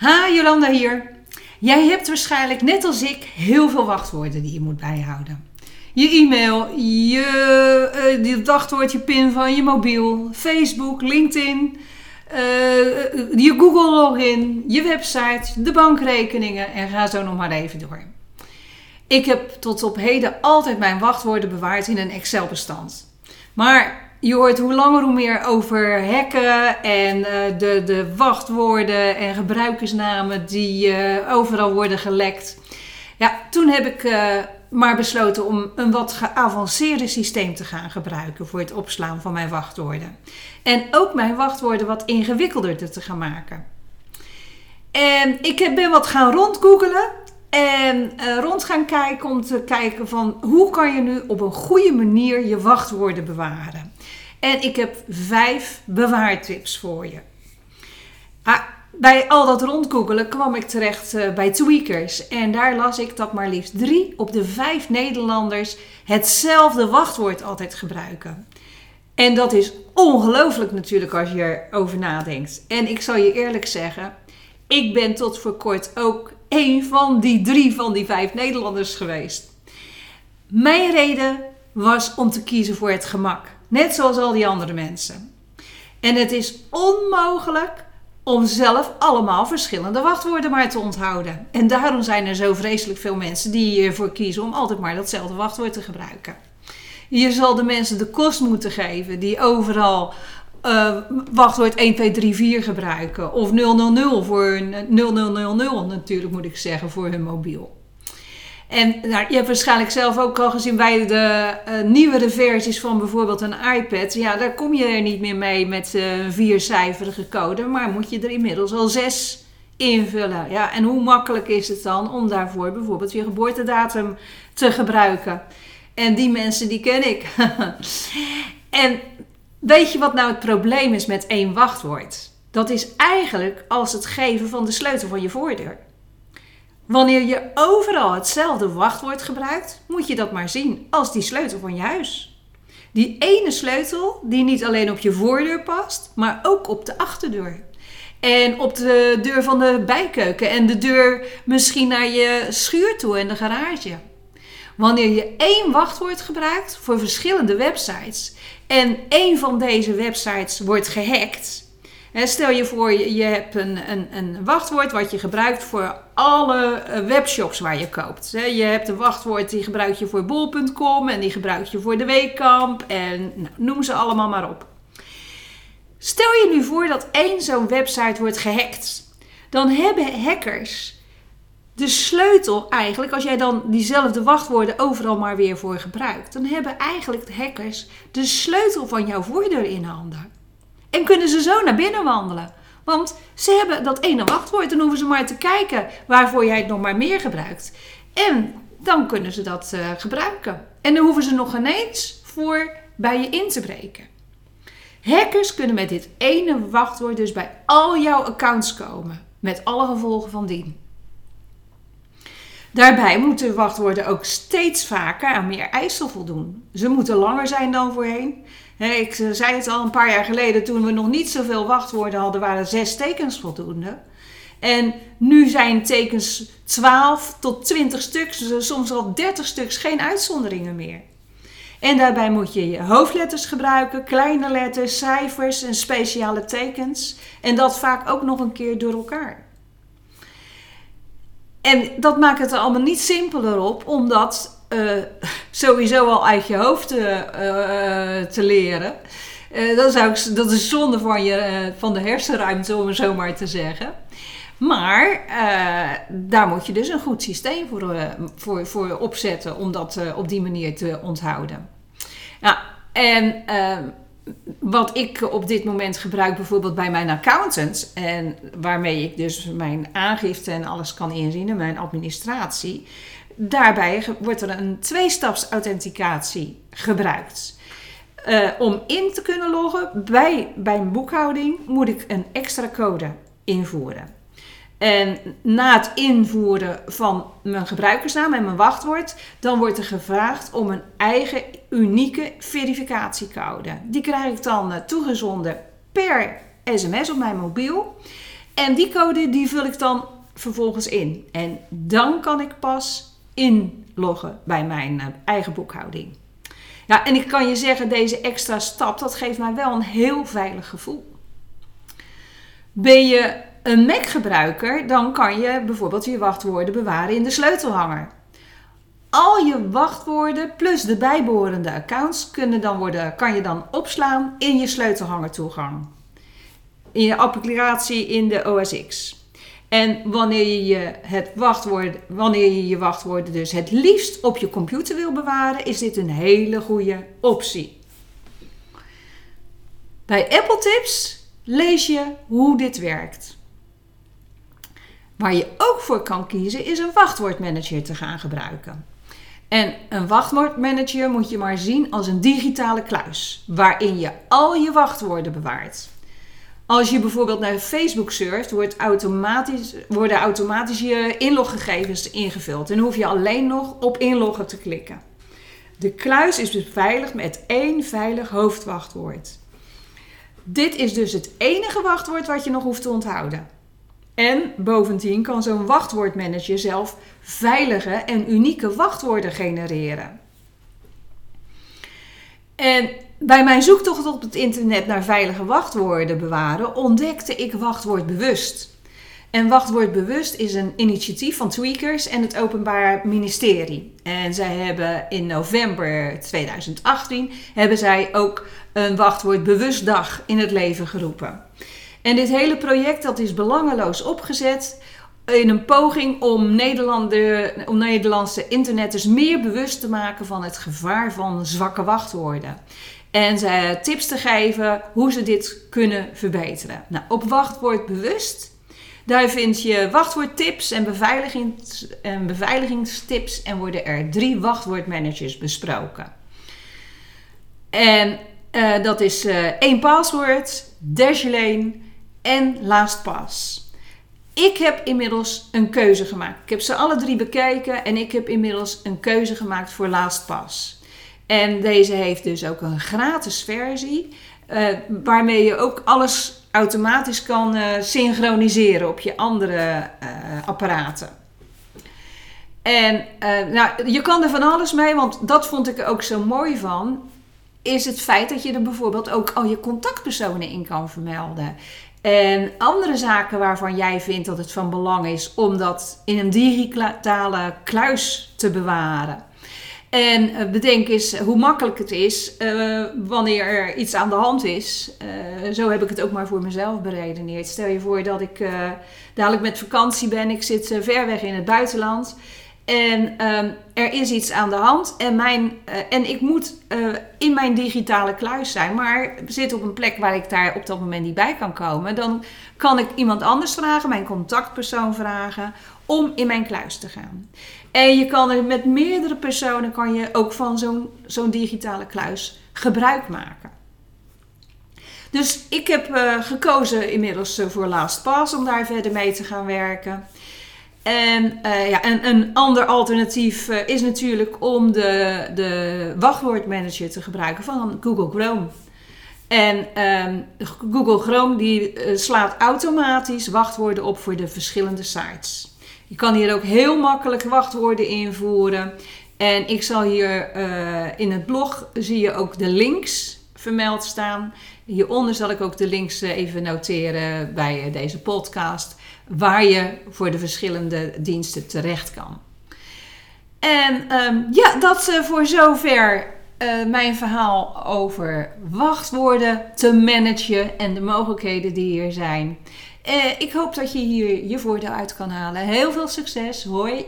Ha, Jolanda hier. Jij hebt waarschijnlijk net als ik heel veel wachtwoorden die je moet bijhouden. Je e-mail, je, uh, je wachtwoord, je pin van je mobiel, Facebook, LinkedIn, uh, je Google login, je website, de bankrekeningen en ga zo nog maar even door. Ik heb tot op heden altijd mijn wachtwoorden bewaard in een Excel-bestand. Maar je hoort hoe langer hoe meer over hacken en uh, de, de wachtwoorden en gebruikersnamen die uh, overal worden gelekt. Ja, toen heb ik uh, maar besloten om een wat geavanceerde systeem te gaan gebruiken voor het opslaan van mijn wachtwoorden. En ook mijn wachtwoorden wat ingewikkelder te gaan maken. En ik ben wat gaan rondgoogelen en rond gaan kijken om te kijken van hoe kan je nu op een goede manier je wachtwoorden bewaren. En ik heb vijf bewaartips voor je. Ah, bij al dat rondgoogelen kwam ik terecht uh, bij Tweakers. En daar las ik dat maar liefst drie op de vijf Nederlanders hetzelfde wachtwoord altijd gebruiken. En dat is ongelooflijk natuurlijk als je erover nadenkt. En ik zal je eerlijk zeggen, ik ben tot voor kort ook een van die drie van die vijf Nederlanders geweest. Mijn reden was om te kiezen voor het gemak. Net zoals al die andere mensen. En het is onmogelijk om zelf allemaal verschillende wachtwoorden maar te onthouden. En daarom zijn er zo vreselijk veel mensen die ervoor kiezen om altijd maar datzelfde wachtwoord te gebruiken. Je zal de mensen de kost moeten geven die overal uh, wachtwoord 1, 2, 3, 4 gebruiken. Of 000 voor 0000 natuurlijk moet ik zeggen voor hun mobiel. En nou, je hebt waarschijnlijk zelf ook al gezien bij de uh, nieuwere versies van bijvoorbeeld een iPad. Ja, daar kom je er niet meer mee met uh, viercijferige code, maar moet je er inmiddels al zes invullen. Ja, en hoe makkelijk is het dan om daarvoor bijvoorbeeld je geboortedatum te gebruiken? En die mensen die ken ik. en weet je wat nou het probleem is met één wachtwoord? Dat is eigenlijk als het geven van de sleutel van je voordeur. Wanneer je overal hetzelfde wachtwoord gebruikt, moet je dat maar zien als die sleutel van je huis. Die ene sleutel die niet alleen op je voordeur past, maar ook op de achterdeur. En op de deur van de bijkeuken en de deur misschien naar je schuur toe en de garage. Wanneer je één wachtwoord gebruikt voor verschillende websites en één van deze websites wordt gehackt, stel je voor, je, hebt een, een, een, wachtwoord wat je gebruikt voor alle eh, webshops waar je koopt. Je hebt een wachtwoord die gebruik je voor bol.com en die gebruik je voor de Weekamp en nou, noem ze allemaal maar op. Stel je nu voor dat één zo'n website wordt gehackt. Dan hebben hackers de sleutel eigenlijk, als jij dan diezelfde wachtwoorden overal maar weer voor gebruikt, dan hebben eigenlijk de hackers de sleutel van jouw voordeur in handen. En kunnen ze zo naar binnen wandelen. Want ze hebben dat ene wachtwoord. Dan hoeven ze maar te kijken waarvoor jij het nog maar meer gebruikt. En dan kunnen ze dat uh, gebruiken. En dan hoeven ze nog ineens voor bij je in te breken. Hackers kunnen met dit ene wachtwoord dus bij al jouw accounts komen. Met alle gevolgen van dien. Daarbij moeten wachtwoorden ook steeds vaker aan meer eisen voldoen. Ze moeten langer zijn dan voorheen. Ik zei het al een paar jaar geleden, toen we nog niet zoveel wachtwoorden hadden, waren zes tekens voldoende. En nu zijn tekens 12 tot 20 stuks, soms al 30 stuks, geen uitzonderingen meer. En daarbij moet je je hoofdletters gebruiken, kleine letters, cijfers en speciale tekens. En dat vaak ook nog een keer door elkaar. En dat maakt het er allemaal niet simpeler op, omdat uh, sowieso al uit je hoofd uh, te leren. dat, zou ik, dat is zonde van, je, van de hersenruimte, om het zo maar te zeggen. Maar daar moet je dus een goed systeem voor, voor, voor opzetten om dat op die manier te onthouden. Nou, en wat ik op dit moment gebruik bijvoorbeeld bij mijn accountant en waarmee ik dus mijn aangifte en alles kan inzien en mijn administratie, daarbij wordt er een tweestapsauthenticatie gebruikt. Uh, om in te kunnen loggen bij, een boekhouding moet ik een extra code invoeren. En na het invoeren van mijn gebruikersnaam en mijn wachtwoord, dan wordt er gevraagd om een eigen unieke verificatiecode. Die krijg ik dan eh, toegezonden per sms op mijn mobiel. En die code die vul ik dan vervolgens in. En dan kan ik pas inloggen bij mijn eh, eigen boekhouding. Ja, en ik kan je zeggen, deze extra stap, dat geeft mij wel een heel veilig gevoel. Ben je een Mac-gebruiker, dan kan je bijvoorbeeld je wachtwoorden bewaren in de sleutelhanger. Al je wachtwoorden plus de bijbehorende accounts kunnen dan worden, kan je dan opslaan in je sleutelhangertoegang. In je applicatie in de OS X. En wanneer je, het wachtwoord, wanneer je je wachtwoorden dus het liefst op je computer wil bewaren, is dit een hele goede optie. Bij Apple Tips lees je hoe dit werkt. Waar je ook voor kan kiezen is een wachtwoordmanager te gaan gebruiken. En een wachtwoordmanager moet je maar zien als een digitale kluis waarin je al je wachtwoorden bewaart. Als je bijvoorbeeld naar Facebook surft, wordt automatisch, worden automatisch je inloggegevens ingevuld. En hoef je alleen nog op inloggen te klikken. De kluis is beveiligd met één veilig hoofdwachtwoord. Dit is dus het enige wachtwoord wat je nog hoeft te onthouden. En bovendien kan zo'n wachtwoordmanager zelf veilige en unieke wachtwoorden genereren. En bij mijn zoektocht op het internet naar veilige wachtwoorden bewaren ontdekte ik wachtwoordbewust. En wachtwoordbewust is een initiatief van Tweakers en het Openbaar Ministerie. En zij hebben in november 2018 hebben zij ook een wachtwoordbewustdag in het leven geroepen. En dit hele project dat is belangeloos opgezet in een poging om, om Nederlandse internetters meer bewust te maken van het gevaar van zwakke wachtwoorden. En ze tips te geven hoe ze dit kunnen verbeteren. Nou, op wachtwoord bewust, daar vind je wachtwoordtips en, en beveiligingstips en worden er drie wachtwoordmanagers besproken. En uh, dat is uh, één paswoord, Dashlane en LastPass. Ik heb inmiddels een keuze gemaakt. Ik heb ze alle drie bekeken en ik heb inmiddels een keuze gemaakt voor LastPass. En deze heeft dus ook een gratis versie, uh, waarmee je ook alles automatisch kan uh, synchroniseren op je andere uh, apparaten. En nou, je kan er van alles mee, want dat vond ik er ook zo mooi van. Is het feit dat je er bijvoorbeeld ook al je contactpersonen in kan vermelden. En andere zaken waarvan jij vindt dat het van belang is om dat in een digitale kluis te bewaren. En uh, bedenk eens hoe makkelijk het is uh, wanneer er iets aan de hand is. Uh, zo heb ik het ook maar voor mezelf beredeneerd. Stel je voor dat ik dadelijk met vakantie ben, ik zit ver weg in het buitenland. En um, er is iets aan de hand en, mijn, en ik moet in mijn digitale kluis zijn, maar zit op een plek waar ik daar op dat moment niet bij kan komen. Dan kan ik iemand anders vragen, mijn contactpersoon vragen, om in mijn kluis te gaan. En je kan er met meerdere personen kan je ook van zo'n zo'n digitale kluis gebruik maken. Dus ik heb uh, gekozen inmiddels uh, voor LastPass om daar verder mee te gaan werken. En, uh, ja, en een ander alternatief is natuurlijk om de, de wachtwoordmanager te gebruiken van Google Chrome. En um, Google Chrome die slaat automatisch wachtwoorden op voor de verschillende sites. Je kan hier ook heel makkelijk wachtwoorden invoeren. En ik zal hier uh, in het blog zie je ook de links vermeld staan. Hieronder zal ik ook de links uh, even noteren bij uh, deze podcast. Waar je voor de verschillende diensten terecht kan. En um, ja, dat voor zover mijn verhaal over wachtwoorden te managen en de mogelijkheden die hier zijn. Uh, ik hoop dat je hier je voordeel uit kan halen. Heel veel succes. Hoi!